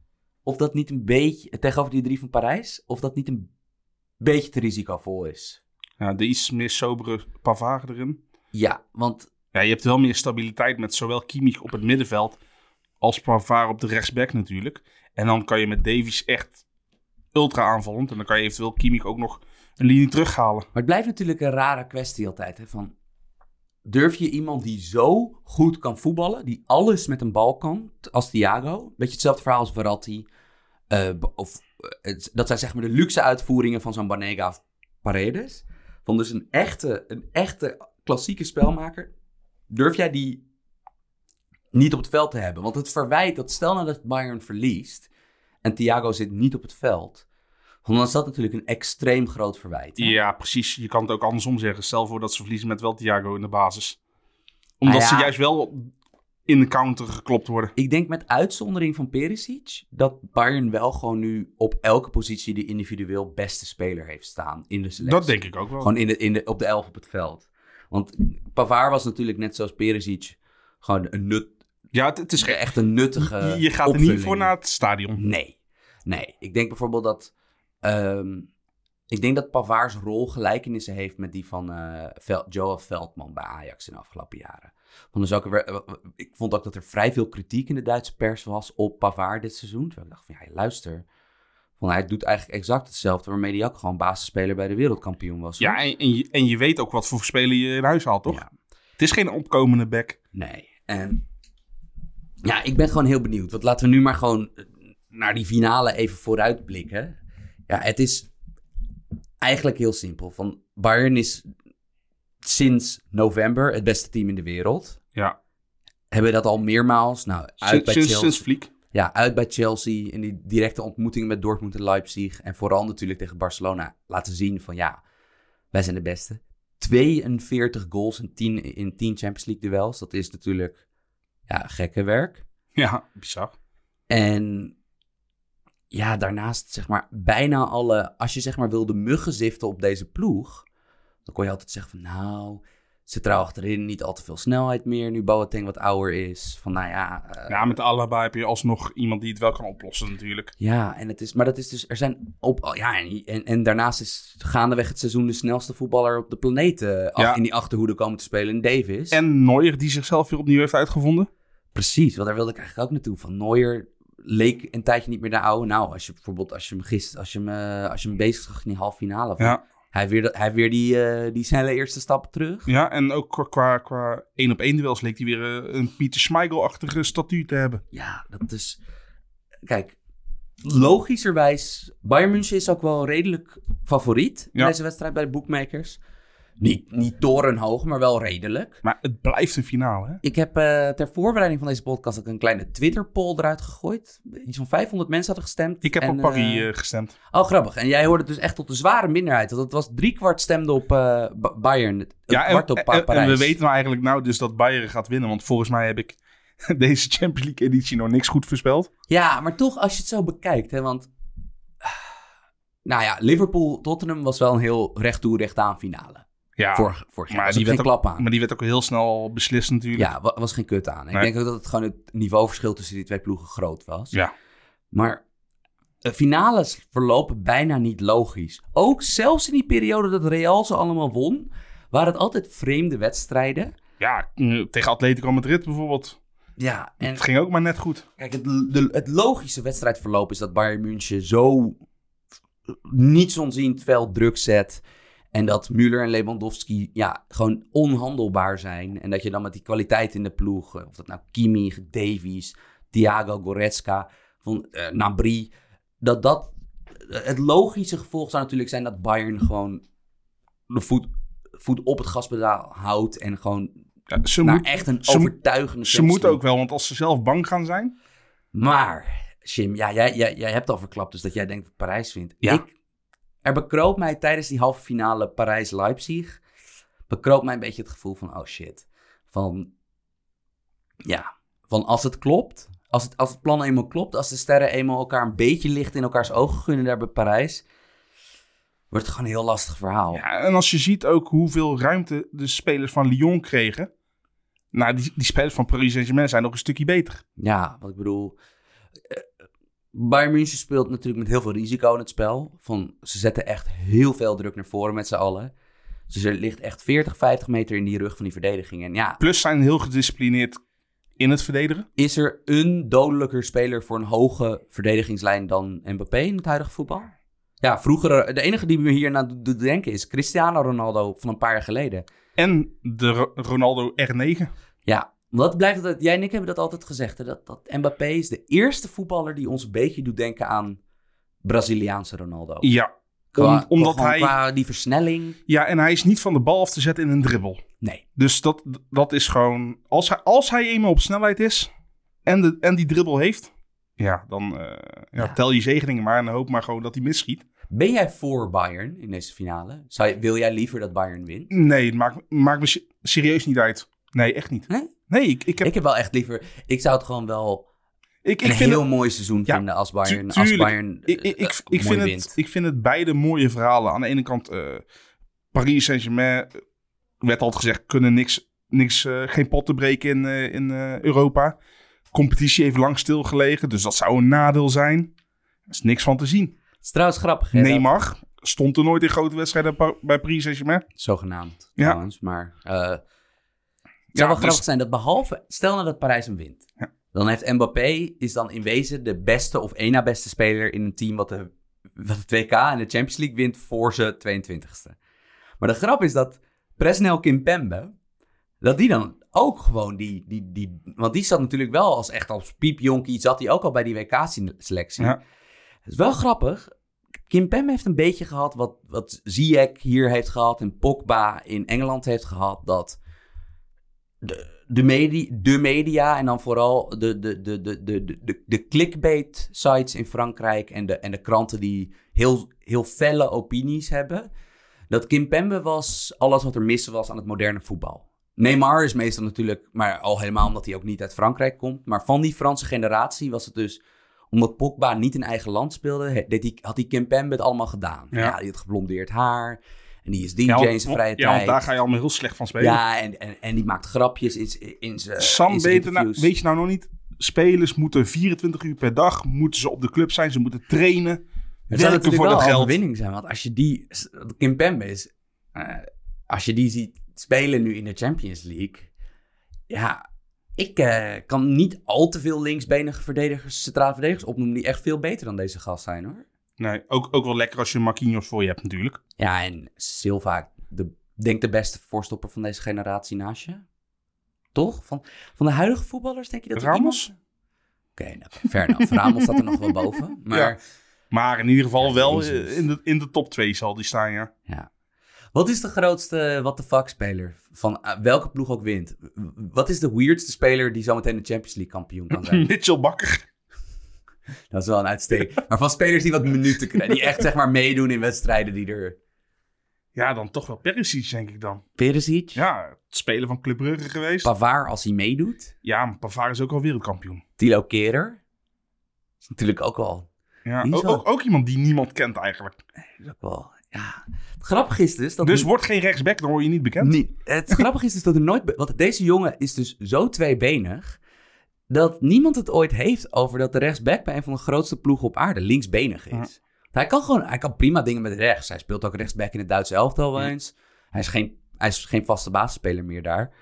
of dat niet een beetje, tegenover die drie van Parijs, of dat niet een beetje te risicovol is. Ja, de iets meer sobere Pavard erin. Ja, want Ja, je hebt wel meer stabiliteit met zowel Kimmich op het middenveld als Pavard op de rechtsback natuurlijk. En dan kan je met Davies echt ultra aanvallend. En dan kan je eventueel Kimmich ook nog een linie terughalen. Maar het blijft natuurlijk een rare kwestie altijd. Hè? Van, durf je iemand die zo goed kan voetballen, die alles met een bal kan, als Thiago? Beetje hetzelfde verhaal als Verratti. eh, of, eh, dat zijn zeg maar de luxe uitvoeringen van zo'n Banega Paredes. Van dus een echte, een echte klassieke spelmaker. Durf jij die niet op het veld te hebben? Want het verwijt dat stel nou dat Bayern verliest en Thiago zit niet op het veld. Dan is dat natuurlijk een extreem groot verwijt. hè? Ja, precies. Je kan het ook andersom zeggen. Stel voor dat ze verliezen met wel Thiago in de basis. Omdat Ah, ja. ze juist wel in de counter geklopt worden. Ik denk met uitzondering van Perisic dat Bayern wel gewoon nu op elke positie de individueel beste speler heeft staan in de selectie. Dat denk ik ook wel. Gewoon in de, in de, op de elf op het veld. Want Pavard was natuurlijk net zoals Perisic gewoon een nut, Ja, het, het is echt een nuttige je, je gaat er niet voor naar het stadion. Nee. Nee. Ik denk bijvoorbeeld dat... ehm, ik denk dat Pavard's rol gelijkenissen heeft met die van eh Vel- Joel Veldman bij Ajax in de afgelopen jaren. Want dus ook, weer- eh, ik vond ook dat er vrij veel kritiek in de Duitse pers was op Pavard dit seizoen. Terwijl ik dacht van, ja, luister. Van, hij doet eigenlijk exact hetzelfde waarmee hij ook gewoon basisspeler bij de wereldkampioen was. hoor. Ja, en, en, je, en je weet ook wat voor speler je in huis haalt, toch? Ja. Het is geen opkomende back. Nee. En ja, ik ben gewoon heel benieuwd. Want laten we nu maar gewoon eh, naar die finale even vooruitblikken. Ja, het is eigenlijk heel simpel. Van Bayern is sinds november het beste team in de wereld. Ja, Hebben dat al meermaals. Nou, uit sinds, bij Chelsea. sinds. Ja, uit bij Chelsea. In die directe ontmoeting met Dortmund en Leipzig. En vooral natuurlijk tegen Barcelona. Laten zien van ja, wij zijn de beste. 42 goals in 10, in 10 Champions League duels. Dat is natuurlijk ja, gekke werk. Ja, bizar. En ja, daarnaast zeg maar bijna alle... Als je zeg maar wilde muggen ziften op deze ploeg... dan kon je altijd zeggen van nou... zit er achterin niet al te veel snelheid meer... nu Boateng wat ouder is. Van nou ja... eh, Ja, met de Alaba heb je alsnog iemand die het wel kan oplossen natuurlijk. Ja, en het is, maar dat is dus, er zijn op, ja, en, en, en daarnaast is gaandeweg het seizoen de snelste voetballer op de planeet eh, Ja. in die achterhoede komen te spelen in Davis. En Neuer die zichzelf weer opnieuw heeft uitgevonden. Precies, want daar wilde ik eigenlijk ook naartoe. Van Neuer leek een tijdje niet meer naar oude. Nou, als je bijvoorbeeld, als je hem gisteren, als je hem, eh, als je hem bezig zag in die halve finale. van- Ja, Hij weer, hij weer die, eh, die snelle eerste stappen terug. ja en ook qua, qua, qua één op één duels leek hij weer eh, een Pieter Schmeichel-achtige statuur te hebben. Ja, dat is... Kijk, logischerwijs... Bayern München is ook wel redelijk favoriet in Ja. deze wedstrijd bij de bookmakers. Niet, niet torenhoog, maar wel redelijk. Maar het blijft een finale, hè? Ik heb eh, ter voorbereiding van deze podcast ook een kleine Twitter-poll eruit gegooid. Iets van 500 mensen hadden gestemd. Ik heb En, op Paris eh, eh, gestemd. Oh, grappig. En jij hoorde dus echt tot de zware minderheid. Want het was driekwart stemde op Ba- Bayern. Ja, en, op we weten nou eigenlijk nou dus dat Bayern gaat winnen. Want volgens mij heb ik deze Champions League editie nog niks goed voorspeld. Ja, maar toch als je het zo bekijkt. Hè, want... Nou ja, Liverpool-Tottenham was wel een heel recht toe, recht aan finale. Ja, Vorig, vorig jaar maar die, er geen werd ook, klap aan. maar die werd ook heel snel beslist natuurlijk. Ja, wa- was geen kut aan. Ik Nee. denk ook dat het gewoon het niveauverschil tussen die twee ploegen groot was. Ja. Maar de finales verlopen bijna niet logisch. Ook zelfs in die periode dat Real ze allemaal won, waren het altijd vreemde wedstrijden. Ja, eh, tegen Atletico Madrid bijvoorbeeld. Ja, en Het ging ook maar net goed. kijk, het, de, het logische wedstrijdverloop is dat Bayern München zo niets onziend veld druk zet. En dat Müller en Lewandowski ja, gewoon onhandelbaar zijn. En dat je dan met die kwaliteit in de ploeg, eh, of dat nou Kimmich, Davies, Thiago Goretzka, van eh, Nabri, dat dat het logische gevolg zou natuurlijk zijn dat Bayern gewoon de voet, voet op het gaspedaal houdt en gewoon Ja, ze naar moet, echt een ze overtuigende ze moeten ook wel, want als ze zelf bang gaan zijn... Maar, Jim, ja, jij, jij, jij hebt al verklapt dus dat jij denkt dat Parijs wint. Ja. Ik, er bekroop mij tijdens die halve finale Parijs-Leipzig, bekroop mij een beetje het gevoel van, oh shit. Van, ja, van als het klopt, als het, als het plan eenmaal klopt, als de sterren eenmaal elkaar een beetje licht in elkaars ogen gunnen daar bij Parijs, wordt het gewoon een heel lastig verhaal. Ja, en als je ziet ook hoeveel ruimte de spelers van Lyon kregen... Nou, die, die spelers van Paris Saint-Germain zijn nog een stukje beter. Ja, wat ik bedoel. Bayern München speelt natuurlijk met heel veel risico in het spel. Van, ze zetten echt heel veel druk naar voren met z'n allen. Dus er ligt echt 40, 50 meter in die rug van die verdediging. En ja, Plus zijn heel gedisciplineerd in het verdedigen. is er een dodelijker speler voor een hoge verdedigingslijn dan Mbappé in het huidige voetbal? Ja, vroeger, de enige die me hier aan doet denken is Cristiano Ronaldo van een paar jaar geleden. En de Ro- Ronaldo R9. Ja, dat blijft altijd. Jij en ik hebben dat altijd gezegd. Hè? Dat, dat Mbappé is de eerste voetballer die ons een beetje doet denken aan Braziliaanse Ronaldo. Ja, Qua- om- omdat hij... Qua die versnelling. Ja, en hij is niet van de bal af te zetten in een dribbel. Nee. Dus dat, dat is gewoon... Als hij, als hij eenmaal op snelheid is en, de, en die dribbel heeft... Ja, dan eh, ja, Ja. tel je zegeningen maar en hoop maar gewoon dat hij misschiet. Ben jij voor Bayern in deze finale? Zou wil jij liever dat Bayern wint? Nee, het maakt, maakt me se- serieus niet uit. Nee, echt niet. Nee? Nee, ik, ik heb... Ik heb wel echt liever. Ik zou het gewoon wel ik, een ik vind heel het, mooi seizoen Ja, vinden als Bayern, tu- als. Bayern ik, ik, ik, eh, ik, vind wint. het, ik vind het beide mooie verhalen. Aan de ene kant, eh, Paris Saint-Germain, eh, werd altijd gezegd, kunnen niks, niks eh, geen potten breken in, eh, in eh, Europa. Competitie heeft lang stilgelegen, dus dat zou een nadeel zijn. Er is niks van te zien. Het is trouwens grappig. hè, dat- Neymar stond er nooit in grote wedstrijden bij Paris Saint-Germain. Zogenaamd, Ja. trouwens. Maar eh, het zou wel dus- grappig zijn dat behalve... Stel nou dat Parijs hem wint. Ja. Dan heeft Mbappé is dan in wezen de beste of één na beste speler in een team wat de, wat het WK en de Champions League wint voor zijn 22e. Maar de grap is dat Presnel Kimpembe, dat die dan ook gewoon die, die, die... Want die zat natuurlijk wel als echt als piepjonkie, zat hij ook al bij die WK-selectie. Ja. Het is wel grappig. Kim Pem heeft een beetje gehad wat, wat Ziyech hier heeft gehad en Pogba in Engeland heeft gehad. Dat de, de, media, de media en dan vooral de, de, de, de, de, de, de, clickbait sites in Frankrijk en de, en de kranten die heel, heel felle opinies hebben. Dat Kim Pembe was alles wat er mis was aan het moderne voetbal. Neymar is meestal natuurlijk, maar al helemaal omdat hij ook niet uit Frankrijk komt. Maar van die Franse generatie was het dus omdat Pogba niet in eigen land speelde, hij, had hij Kim Pembe het allemaal gedaan. Ja. Ja. die had geblondeerd haar. En die is DJ Ja, in zijn vrije ja, want tijd. daar ga je allemaal heel slecht van spelen. Ja, en, en, en die maakt grapjes in, in zijn Sam, in zijn weet, je nou, interviews. weet je nou nog niet? Spelers moeten 24 uur per dag moeten ze op de club zijn. Ze moeten trainen. Het zou natuurlijk voor wel dat een overwinning zijn. Want als je die... Kim Pembe is... eh, als je die ziet spelen nu in de Champions League... Ja, ik eh, kan niet al te veel linksbenige verdedigers, centrale verdedigers opnoemen... die echt veel beter dan deze gast zijn, hoor. Nee, ook, ook wel lekker als je Marquinhos voor je hebt natuurlijk. Ja, en Silva, de, denk de beste voorstopper van deze generatie naast je. Toch? Van, van de huidige voetballers denk je dat Ramos? iemand- Oké, nou, fair enough. Ramos staat er nog wel boven. Maar Ja. Maar in ieder geval Ja, wel eh, in de, in de top 2 zal die staan, ja. Ja. Wat is de grootste what the fuck speler van eh, welke ploeg ook wint? Wat is de weirdste speler die zometeen de Champions League kampioen kan zijn? Mitchell Bakker. Dat is wel een uitstek. Maar van spelers die wat minuten krijgen, die echt zeg maar meedoen in wedstrijden die er... Ja, dan toch wel Perisic, denk ik dan. Perisic, Ja, het spelen van Club Brugge geweest. Pavard als hij meedoet, ja, maar Pavard is ook al wereldkampioen. Tilo Kerer. is natuurlijk ook wel... Ja, ook, wel- ook, ook iemand die niemand kent eigenlijk. is ook wel ja. Het grappige is dus dat... Dus wordt geen rechtsback, dan word je niet bekend. Nee, het grappige is dus dat er nooit... Want deze jongen is dus zo tweebenig... dat niemand het ooit heeft over dat de rechtsback... bij een van de grootste ploegen op aarde linksbenig is. Hij kan gewoon... Hij kan prima dingen met rechts. Hij speelt ook rechtsback in het Duitse elftal wel eens. Hij is geen, hij is geen vaste basisspeler meer daar.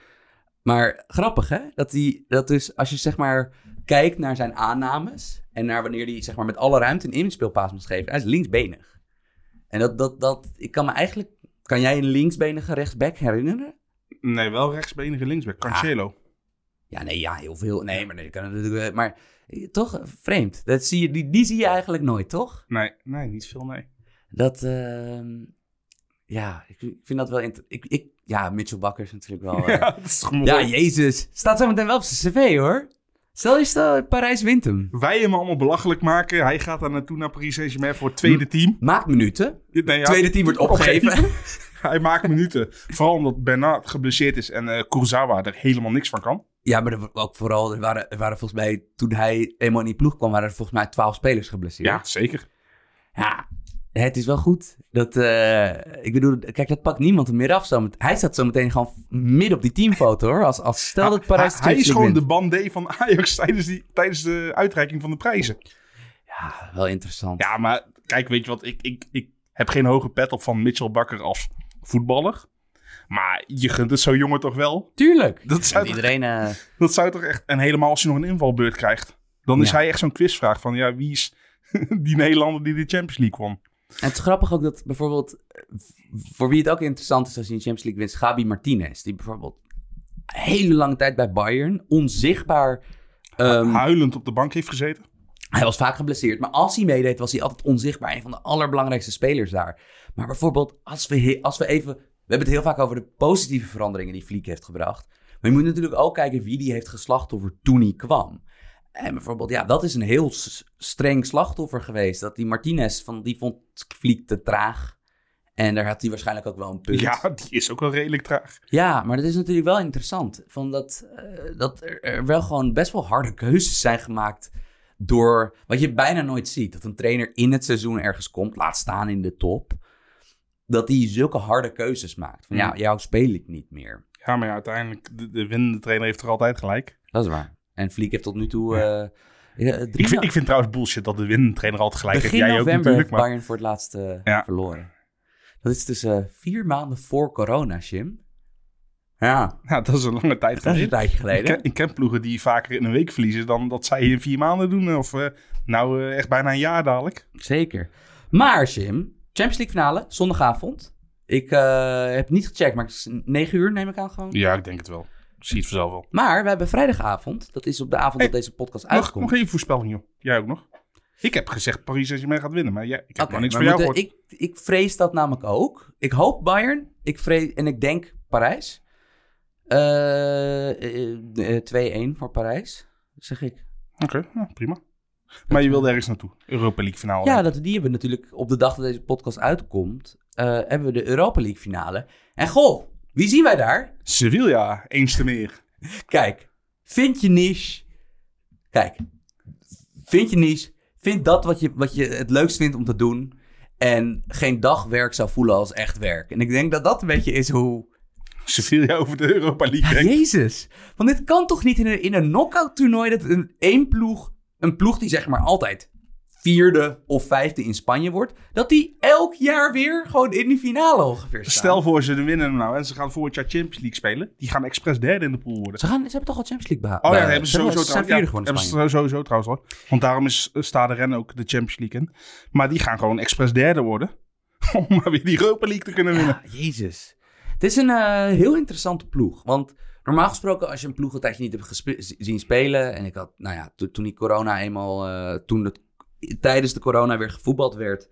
Maar grappig, hè? Dat, hij, dat dus als je zeg maar kijkt naar zijn aannames... en naar wanneer hij zeg maar met alle ruimte een inspeelpaas moet geven... hij is linksbenig. En dat, dat, dat... Ik kan me eigenlijk Kan jij een linksbenige rechtsback herinneren? Nee, wel rechtsbenige linksback. Cancelo. Ja, nee, ja, heel veel. Nee, maar nee, kan natuurlijk. Maar eh, toch eh, vreemd. Dat zie je, die, die zie je eigenlijk nooit, toch? Nee, nee, niet veel, nee. Dat, ehm, ja, ik, vind dat wel. Ik, ik, ja, Mitchell Bakker is natuurlijk wel. eh, Ja, dat is ja, jezus. Staat zo meteen wel op zijn cv hoor. Stel je stel, Parijs wint hem. Wij hem allemaal belachelijk maken. Hij gaat daar naartoe naar Paris Saint-Germain voor het tweede team. Maakt minuten. Nee, ja, Tweede team wordt opgegeven. Hij maakt minuten. Vooral omdat Bernard geblesseerd is en eh Kurzawa er helemaal niks van kan. Ja, maar er, ook vooral, er waren, er waren volgens mij, toen hij eenmaal in die ploeg kwam, waren er volgens mij twaalf spelers geblesseerd. Ja, zeker. Ja, het is wel goed. Dat, eh, ik bedoel, kijk, dat pakt niemand meer af. Zo met- hij staat zo meteen gewoon midden op die teamfoto hoor. Als, als stel dat Parijs hij, hij is gewoon de bandé van Ajax tijdens, die, tijdens de uitreiking van de prijzen. Ja, wel interessant. Ja, maar kijk, weet je wat? Ik, ik, ik heb geen hoge pet op van Mitchell Bakker als voetballer. Maar je gunt het zo jongen toch wel? Tuurlijk. Dat zou toch- iedereen... eh, Dat zou toch echt... En helemaal als hij nog een invalbeurt krijgt. Dan is Ja. hij echt zo'n quizvraag van... Ja, wie is die Nederlander die de Champions League won? En het is grappig ook dat bijvoorbeeld, voor wie het ook interessant is als je in de Champions League wint, Gabi Martinez. Die bijvoorbeeld een hele lange tijd bij Bayern, onzichtbaar. ehm, Huilend op de bank heeft gezeten. hij was vaak geblesseerd, maar als hij meedeed was hij altijd onzichtbaar. Een van de allerbelangrijkste spelers daar. Maar bijvoorbeeld, als we, als we even, we hebben het heel vaak over de positieve veranderingen die Fliek heeft gebracht. Maar je moet natuurlijk ook kijken wie die heeft geslachtofferd toen hij kwam. En bijvoorbeeld, ja, dat is een heel streng slachtoffer geweest. Dat die Martinez, van, die vond Fliek te traag. En daar had hij waarschijnlijk ook wel een punt. Ja, die is ook wel redelijk traag. Ja, maar dat is natuurlijk wel interessant. Van dat, eh, dat er wel gewoon best wel harde keuzes zijn gemaakt. Door wat je bijna nooit ziet. Dat een trainer in het seizoen ergens komt, laat staan in de top. Dat die zulke harde keuzes maakt. Van ja, Mm. jou speel ik niet meer. Ja, maar ja, uiteindelijk, de, de winnende trainer heeft er altijd gelijk. Dat is waar. En Vliek heeft tot nu toe. eh, ja, drie Ik vind, no- ik vind trouwens bullshit dat de winnende trainer altijd gelijk begin heeft. Jij ook november heeft natuurlijk, maar... Bayern voor het laatst eh, Ja. verloren. Dat is dus eh, vier maanden voor corona, Jim. Ja, Ja, dat is een lange tijd dat is een geleden. tijdje Ik geleden. ken, ik ken ploegen die vaker in een week verliezen dan dat zij in vier maanden doen. Of eh, nou eh, echt bijna een jaar dadelijk. Zeker. Maar Jim, Champions League finale, zondagavond. Ik eh, heb niet gecheckt, maar het is 9 uur neem ik aan gewoon. Ja, ik denk het wel. Ik zie het vanzelf wel. Maar we hebben vrijdagavond. Dat is op de avond Hey, dat deze podcast Nog, uitkomt. nog even voorspelling, joh. Jij ook nog? Ik heb gezegd Paris Saint-Germain gaat winnen, maar jij, ik heb nog niks van jou gehoord. ik, ik vrees dat namelijk ook. Ik hoop Bayern. Ik vrees, en ik denk Parijs. Eh, eh, 2-1 voor Parijs, zeg ik. Oké, nou, prima. Maar je wilde ergens naartoe. Europa League finale. Ja, dat, die hebben we natuurlijk op de dag dat deze podcast uitkomt. eh, hebben we de Europa League finale. En goh, wie zien wij daar? Sevilla, eens te meer. Kijk, vind je niche. Kijk, vind je niche. Vind dat wat je, wat je het leukst vindt om te doen. En geen dagwerk zou voelen als echt werk. En ik denk dat dat een beetje is hoe. Sevilla over de Europa League. Ja. Jezus. Want dit kan toch niet in een, in een knockout toernooi dat een één ploeg. Een ploeg die zeg maar altijd vierde of vijfde in Spanje wordt. Dat die elk jaar weer gewoon in die finale ongeveer staan. Stel voor ze de winnen nou en ze gaan volgend jaar Champions League spelen. Die gaan expres derde in de pool worden. Ze, gaan, ze hebben toch al Champions League behaald? Oh ja, hebben ze sowieso trouwens. vierde Ja, hebben ze sowieso trouwens hoor. Want daarom is eh, Stade Rennes ook de Champions League in. Maar die gaan gewoon expres derde worden. Om maar weer die Europa League te kunnen winnen. Ja, jezus. Het is een eh, heel interessante ploeg. Want normaal gesproken, als je een ploeg een tijdje niet hebt gespe- zien spelen. En ik had, nou ja, to- toen die corona eenmaal, eh, toen het, tijdens de corona weer gevoetbald werd,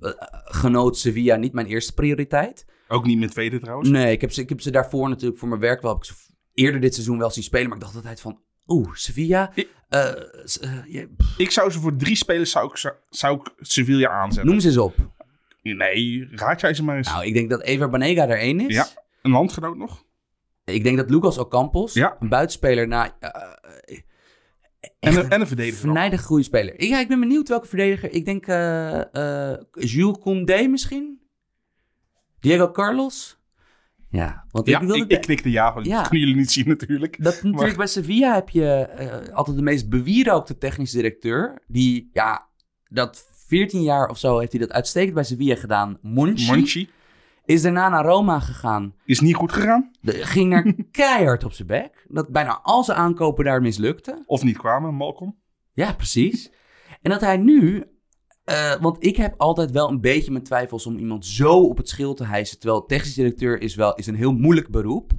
eh, genoot Sevilla niet mijn eerste prioriteit. Ook niet met tweede trouwens. Nee, ik heb, ze, ik heb ze daarvoor natuurlijk voor mijn werk wel, heb ik ze eerder dit seizoen wel zien spelen. Maar ik dacht altijd van, oeh, Sevilla. Ik- eh, Ik zou ze voor drie spelers zou ik, zou, ik Sevilla aanzetten. noem ze eens op. Nee, raad jij ze maar eens. Nou, ik denk dat Ever Banega er één is. Ja. Een landgenoot nog? Ik denk dat Lucas Ocampos, Ja. een buitenspeler, nou, eh, En een, en een verdediger vernijdig goede speler. Ja, ik ben benieuwd welke verdediger. Ik denk eh eh Jules Koundé misschien? Diego Carlos? Ja, want Ja, ik wilde... ik, ik knikte ja. want Ja. Dat kunnen jullie niet zien natuurlijk. dat natuurlijk maar- bij Sevilla heb je eh, altijd de meest bewierookte technisch directeur. Die, ja, dat 14 jaar of zo heeft hij dat uitstekend bij Sevilla gedaan. Monchi. Monchi Is daarna naar Roma gegaan. is niet goed gegaan. De, ging er keihard op zijn bek. Dat bijna al zijn aankopen daar mislukten. Of niet kwamen, Malcolm. Ja, precies. En dat hij nu Eh, want ik heb altijd wel een beetje mijn twijfels om iemand zo op het schild te hijsen. Terwijl technisch directeur is wel is een heel moeilijk beroep.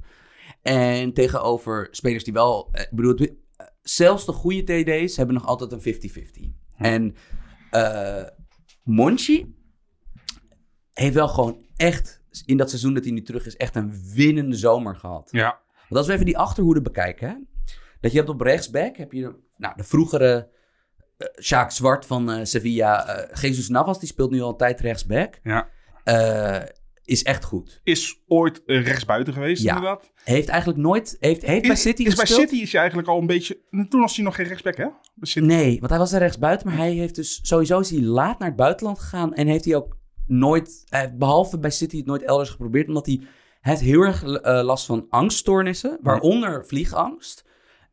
En tegenover spelers die wel... eh, Ik bedoel, zelfs de goede TD's hebben nog altijd een 50-50. En eh Monchi heeft wel gewoon echt... In dat seizoen dat hij nu terug is, echt een winnende zomer gehad. Ja. Want als we even die achterhoede bekijken, hè, dat je hebt op rechtsback, heb je nou, de vroegere Sjaak Zwart van eh, Sevilla, eh Jesus Navas, die speelt nu al een tijd rechtsback, ja. is echt goed. Is ooit rechtsbuiten geweest, Ja. inderdaad. Heeft eigenlijk nooit, heeft, heeft bij City is bij? City is hij eigenlijk al een beetje... Toen was hij nog geen rechtsback, hè? Bij City. Nee, want hij was er rechtsbuiten, maar hij heeft dus sowieso is hij laat naar het buitenland gegaan en heeft hij ook nooit, heeft behalve bij City het nooit elders geprobeerd, omdat hij, hij heeft heel erg eh, last van angststoornissen, waaronder vliegangst.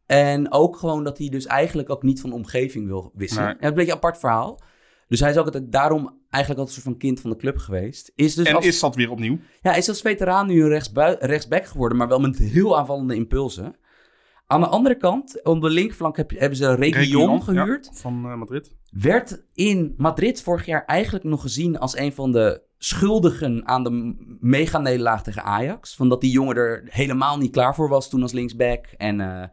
En ook gewoon dat hij dus eigenlijk ook niet van de omgeving wil wisselen. Nee. Ja, een beetje een apart verhaal. Dus hij is ook altijd daarom eigenlijk altijd een soort van kind van de club geweest. Is dus en als, is dat weer opnieuw. ja, hij is als veteraan nu een rechtsback geworden, maar wel met heel aanvallende impulsen. Aan de andere kant, op de linkerflank heb hebben ze Region Reguilon, gehuurd. ja, van eh, Madrid. Werd in Madrid vorig jaar eigenlijk nog gezien als een van de schuldigen aan de mega-nederlaag tegen Ajax. Van dat die jongen er helemaal niet klaar voor was toen als linksback. En eh,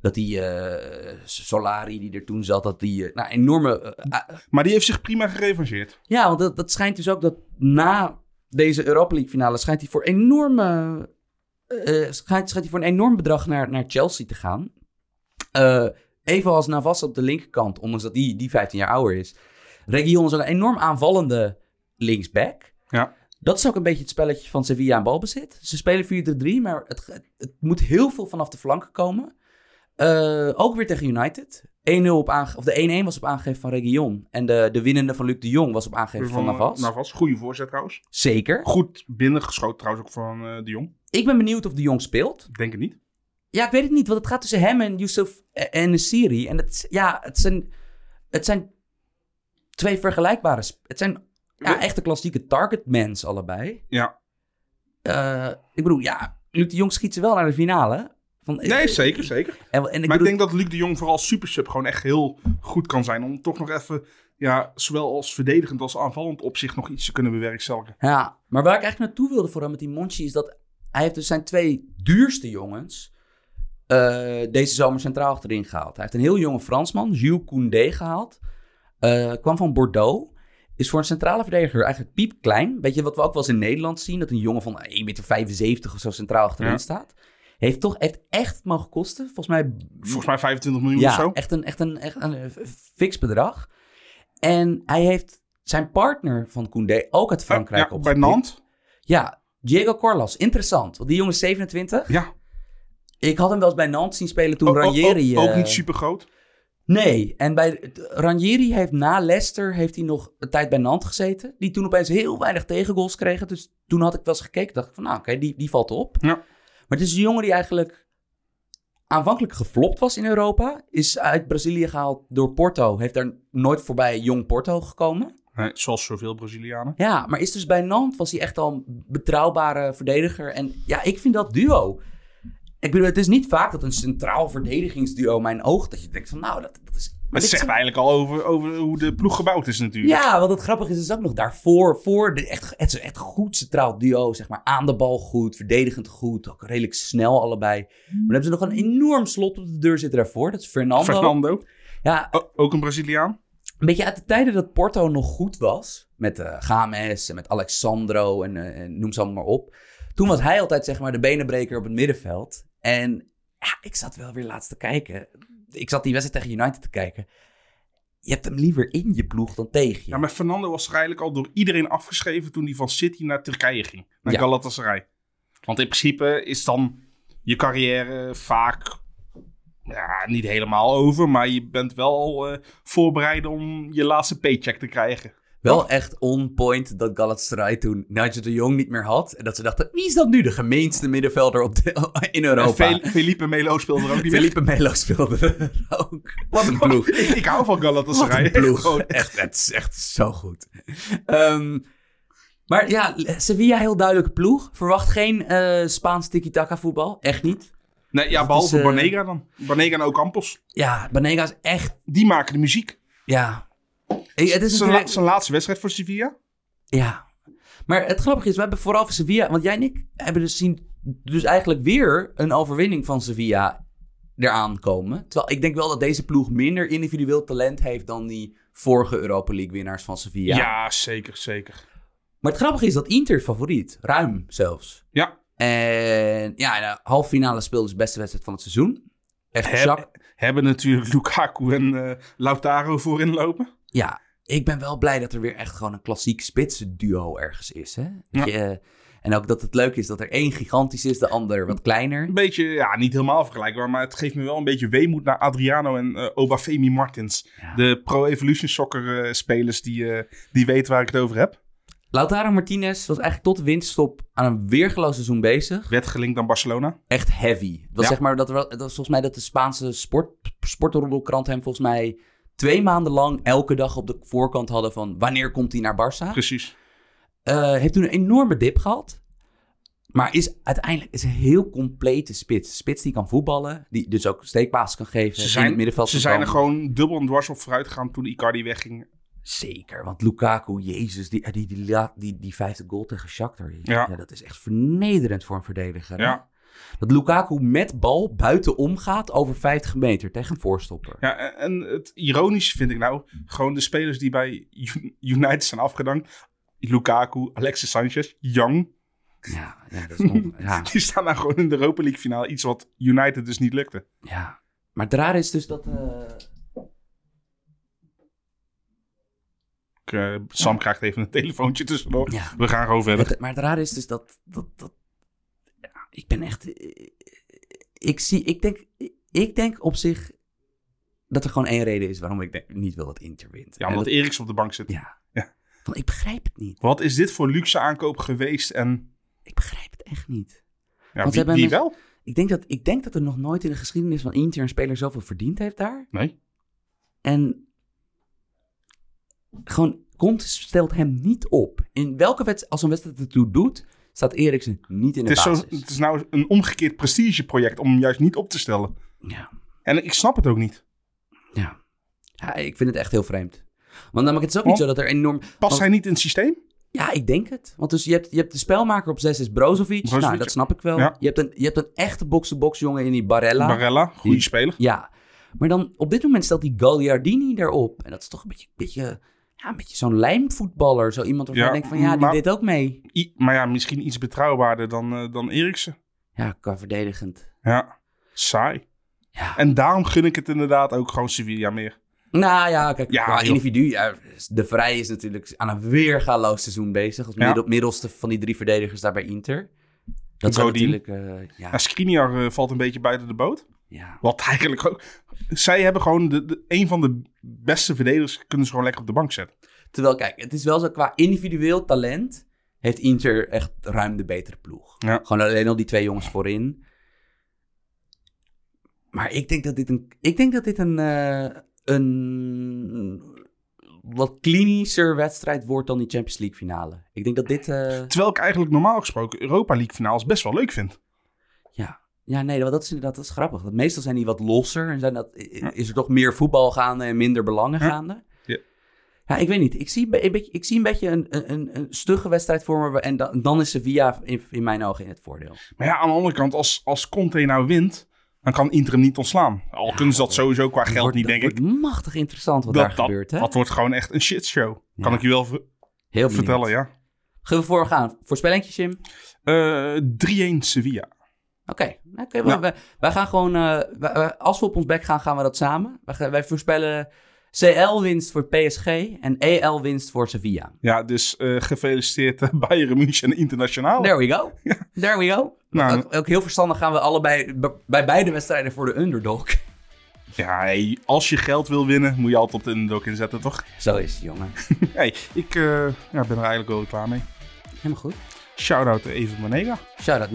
dat die eh, Solari die er toen zat, dat die nou, enorme... Maar die heeft zich prima gerevancheerd. ja, want dat, dat schijnt dus ook dat na deze Europa League finale schijnt hij voor enorme. Eh, eh, schijnt, schijnt hij voor een enorm bedrag naar, naar Chelsea te gaan. Eh evenals Navas op de linkerkant, ondanks dat die, die 15 jaar ouder is. Region is ook een enorm aanvallende linksback. Ja. Dat is ook een beetje het spelletje van Sevilla en balbezit. Ze spelen 4-3, maar het, het, moet heel veel vanaf de flanken komen. Ook weer tegen United. 1-0 op aange- of de 1-1 was op aangegeven van Region. En de, de winnende van Luc de Jong was op aangegeven van, Navas. Navas. Goede voorzet trouwens. Zeker. Goed binnengeschoten trouwens ook van eh, de Jong. Ik ben benieuwd of de Jong speelt. Ik Denk het niet. Ja, ik weet het niet, want het gaat tussen hem en Yusuf en Siri. En het, ja, het zijn, het zijn twee vergelijkbare... Het zijn ja, echte klassieke targetmans allebei. Ja. Eh, ik bedoel, ja, Luc de Jong schiet ze wel naar de finale. Van, Nee, zeker, zeker. En, en ik maar ik denk dat Luc de Jong vooral super sub gewoon echt heel goed kan zijn. Om toch nog even, ja, zowel als verdedigend als aanvallend op zich nog iets te kunnen bewerkstelligen. Ja, maar waar ik eigenlijk naartoe wilde voor hem met die Monchi is dat hij heeft dus zijn twee duurste jongens eh, deze zomer centraal achterin gehaald. Hij heeft een heel jonge Fransman, Jules Koundé, gehaald. Eh, kwam van Bordeaux. Is voor een centrale verdediger eigenlijk piepklein. Weet je wat we ook wel eens in Nederland zien? Dat een jongen van 1,75 meter of zo centraal achterin Ja. staat. Heeft toch heeft echt mogen kosten. Volgens mij Volgens mij 25 miljoen ja, of zo. echt een, echt een, echt een eh, fix bedrag. En hij heeft zijn partner van Koundé ook uit Frankrijk ja, bij. Nantes. Ja, Diego Corlas. Interessant. Want die jongen is 27. Ja. Ik had hem wel eens bij Nantes zien spelen toen ook, Ranieri... ook eh, niet super groot. Nee, en bij Ranieri heeft na Leicester heeft hij nog een tijd bij Nantes gezeten. Die toen opeens heel weinig tegengoals kregen. Dus toen had ik wel eens gekeken. dacht ik van, nou oké, die, die valt op. Ja. Maar het is een jongen die eigenlijk aanvankelijk geflopt was in Europa. Is uit Brazilië gehaald door Porto. Heeft daar nooit voorbij jong Porto gekomen. Nee, zoals zoveel Brazilianen. Ja, maar is dus bij Nantes was hij echt al een betrouwbare verdediger. En ja, ik vind dat duo. Ik bedoel, het is niet vaak dat een centraal verdedigingsduo mijn oog... dat je denkt van, nou, dat, dat is... Maar het zegt is- eigenlijk al over, over hoe de ploeg gebouwd is natuurlijk. Ja, wat het grappige is, is ook nog daarvoor... Voor de echt, het is echt goed centraal duo, zeg maar. Aan de bal goed, verdedigend goed. Ook redelijk snel allebei. Maar dan hebben ze nog een enorm slot op de deur zitten daarvoor. Dat is Fernando. Fernando, Ja, o- ook een Braziliaan. Een beetje uit de tijden dat Porto nog goed was. Met eh Games en met Alexandro en, eh, en noem ze allemaal maar op. Toen was hij altijd zeg maar de benenbreker op het middenveld. En ja, ik zat wel weer laatst te kijken. Ik zat die wedstrijd tegen United te kijken. Je hebt hem liever in je ploeg dan tegen je. Ja, maar Fernando was eigenlijk al door iedereen afgeschreven toen hij van City naar Turkije ging. Naar Ja. Galatasaray. Want in principe is dan je carrière vaak ja, niet helemaal over. Maar je bent wel eh, voorbereid om je laatste paycheck te krijgen. Wel echt on point dat Galatasaray toen Nigel de Jong niet meer had. En dat ze dachten, wie is dat nu de gemeenste middenvelder op de- in En Europa? Fel- Felipe Melo speelde er ook niet meer. Felipe Melo speelde er ook. Wat een ploeg. ik, ik hou van Wat Galatasaray. een ploeg. Echt, het is echt zo goed. Ehm, maar ja, Sevilla heel duidelijke ploeg. Verwacht geen eh, Spaans tiki-taka voetbal. Echt niet. Nee, ja, behalve is, eh, Banega dan. Banega en Ocampos. Ja, Banega is echt... Die maken de muziek. Ja, Het is Zijn, natuurlijk- la- zijn laatste wedstrijd voor Sevilla. Ja. Maar het grappige is, we hebben vooral voor Sevilla... Want jij en ik hebben dus zien... Dus eigenlijk weer een overwinning van Sevilla eraan komen. Terwijl ik denk wel dat deze ploeg minder individueel talent heeft... dan die vorige Europa League winnaars van Sevilla. Ja, zeker, zeker. Maar het grappige is dat Inter favoriet. Ruim zelfs. Ja, En ja, de halve finale speelde de beste wedstrijd van het seizoen. Echt Heb- hebben natuurlijk Lukaku en eh, Lautaro voorin lopen. Ja, ik ben wel blij dat er weer echt gewoon een klassiek spitsenduo ergens is. Hè? Ja. je, eh, en ook dat het leuk is dat er één gigantisch is, de ander wat kleiner. Een beetje, ja, niet helemaal vergelijkbaar, maar het geeft me wel een beetje weemoed naar Adriano en eh Obafemi Martins. Ja. De Pro Evolution Soccer spelers die, die weten waar ik het over heb. Lautaro Martinez was eigenlijk tot de winststop aan een weergeloos seizoen bezig. Werd gelinkt aan Barcelona. Echt heavy. Het was Ja. zeg maar dat, er, dat was volgens mij dat de Spaanse sport, sportroddelkrant hem volgens mij twee maanden lang elke dag op de voorkant hadden van wanneer komt hij naar Barça. Precies. Eh, heeft toen een enorme dip gehad. Maar is uiteindelijk is een heel complete spits. Spits die kan voetballen. Die dus ook steekpaas kan geven. Ze in zijn, het middenveld ze zijn er gewoon dubbel en dwars op vooruit gegaan toen Icardi wegging. Zeker. Want Lukaku, jezus. Die, die, die, die, die, die vijfde goal tegen Shakhtar. Ja. dat is echt vernederend voor een verdediger. Ja. Dat Lukaku met bal buitenom gaat over 50 meter tegen een voorstopper. Ja, en- het ironische vind ik nou, gewoon de spelers die bij United zijn afgedankt. Lukaku, Alexis Sanchez, Young. Ja, ja, dat is on- ja, Die staan nou gewoon in de Europa League finale. Iets wat United dus niet lukte. ja. Maar het is dus dat... eh, Eh, Sam krijgt even een telefoontje tussendoor. Ja. We gaan gewoon verder. Het- maar het rare is dus dat. dat, dat ja, ik ben echt. eh, Ik, zie, ik, denk, ik denk op zich dat er gewoon één reden is waarom ik denk- niet wil dat Inter wint. Ja, omdat dat- Eriks op de bank zit. ja. Ja. Want ik begrijp het niet. Wat is dit voor luxe aankoop geweest? En Ik begrijp het echt niet. ja, ze wie, hebben wie met- wel? Ik denk, dat, ik denk dat er nog nooit in de geschiedenis van Inter een speler zoveel verdiend heeft daar. Nee. En gewoon, Conte stelt hem niet op. In welke wedstrijd, als een wedstrijd het toe doet, staat Eriksen niet in de Het is, zo, basis. het is nou een omgekeerd prestigeproject om hem juist niet op te stellen. Ja. En ik snap het ook niet. Ja. ja, ik vind het echt heel vreemd. Want namelijk, het is ook niet zo dat er enorm... Past want- hij niet in het systeem? Ja, ik denk het. Want dus je hebt, je hebt de spelmaker op 6 is Brozovic. Brozovic, Nou, dat snap ik wel. ja. Je, hebt een, je hebt een echte box-to-box jongen in die Barella. Barella, goede speler. Ja. Maar dan op dit moment stelt die Gagliardini erop. En dat is toch een beetje, beetje, ja, een beetje zo'n lijmvoetballer. Zo iemand waarvan Ja, je denkt van ja, die maar- deed ook mee. I- maar ja, misschien iets betrouwbaarder dan, eh, dan Eriksen. Ja, qua verdedigend. Ja, saai. Ja. En daarom gun ik het inderdaad ook gewoon Sevilla meer. Nou ja, kijk, Ja, qua individu. Ja, de Vrij is natuurlijk aan een weergaloos seizoen bezig. Als middel, middelste van die drie verdedigers daar bij Inter. Dat Godin. natuurlijk... ja, Ja, Skriniar eh, valt een beetje buiten de boot. Ja. Wat eigenlijk ook... Zij hebben gewoon de, de, een van de beste verdedigers... kunnen ze gewoon lekker op de bank zetten. Terwijl, kijk, het is wel zo qua individueel talent... heeft Inter echt ruim de betere ploeg. Ja. Gewoon alleen al die twee jongens voorin. Maar ik denk dat dit een... Ik denk dat dit een... eh, een wat klinischer wedstrijd wordt dan die Champions League finale. Ik denk dat dit... eh, Terwijl ik eigenlijk normaal gesproken Europa League finales best wel leuk vind. Ja, ja nee, dat is inderdaad dat is grappig. Dat meestal zijn die wat losser en zijn dat, is er toch meer voetbal gaande en minder belangen Ja. gaande. Ja. Ja, ik weet niet. Ik zie, een be- een beetje, ik zie een beetje een, een, een stugge wedstrijd voor me. En dan, dan is Sevilla in, in mijn ogen in het voordeel. Maar ja, aan de andere kant, als, als Conte nou wint... dan kan Inter hem niet ontslaan. Al kunnen ze dat sowieso qua geld Wordt- niet, denk ik. wordt machtig interessant wat Dat, daar dat, gebeurt. Hè? dat wordt gewoon echt een shitshow. Kan Ja. ik je wel Heel vertellen, ja. Gaan we voorgaan? Voorspellingje, Jim? Eh 3-1 Sevilla. Oké, Ja. we- wij gaan gewoon... eh, wij- als we op ons bek gaan, gaan we dat samen. Wij, wij voorspellen CL-winst voor PSG en EL-winst voor Sevilla. Ja, dus eh, gefeliciteerd eh, Bayern München Internationaal. There we go. There we go. Nou, ook, ook heel verstandig gaan we allebei bij beide wedstrijden voor de underdog. Ja, hey, als je geld wil winnen, moet je altijd op de underdog inzetten, toch? Zo is het, jongen. hey, ik ja, ben er eigenlijk wel klaar mee. Helemaal goed. Shout-out to Even Manega. Shout-out.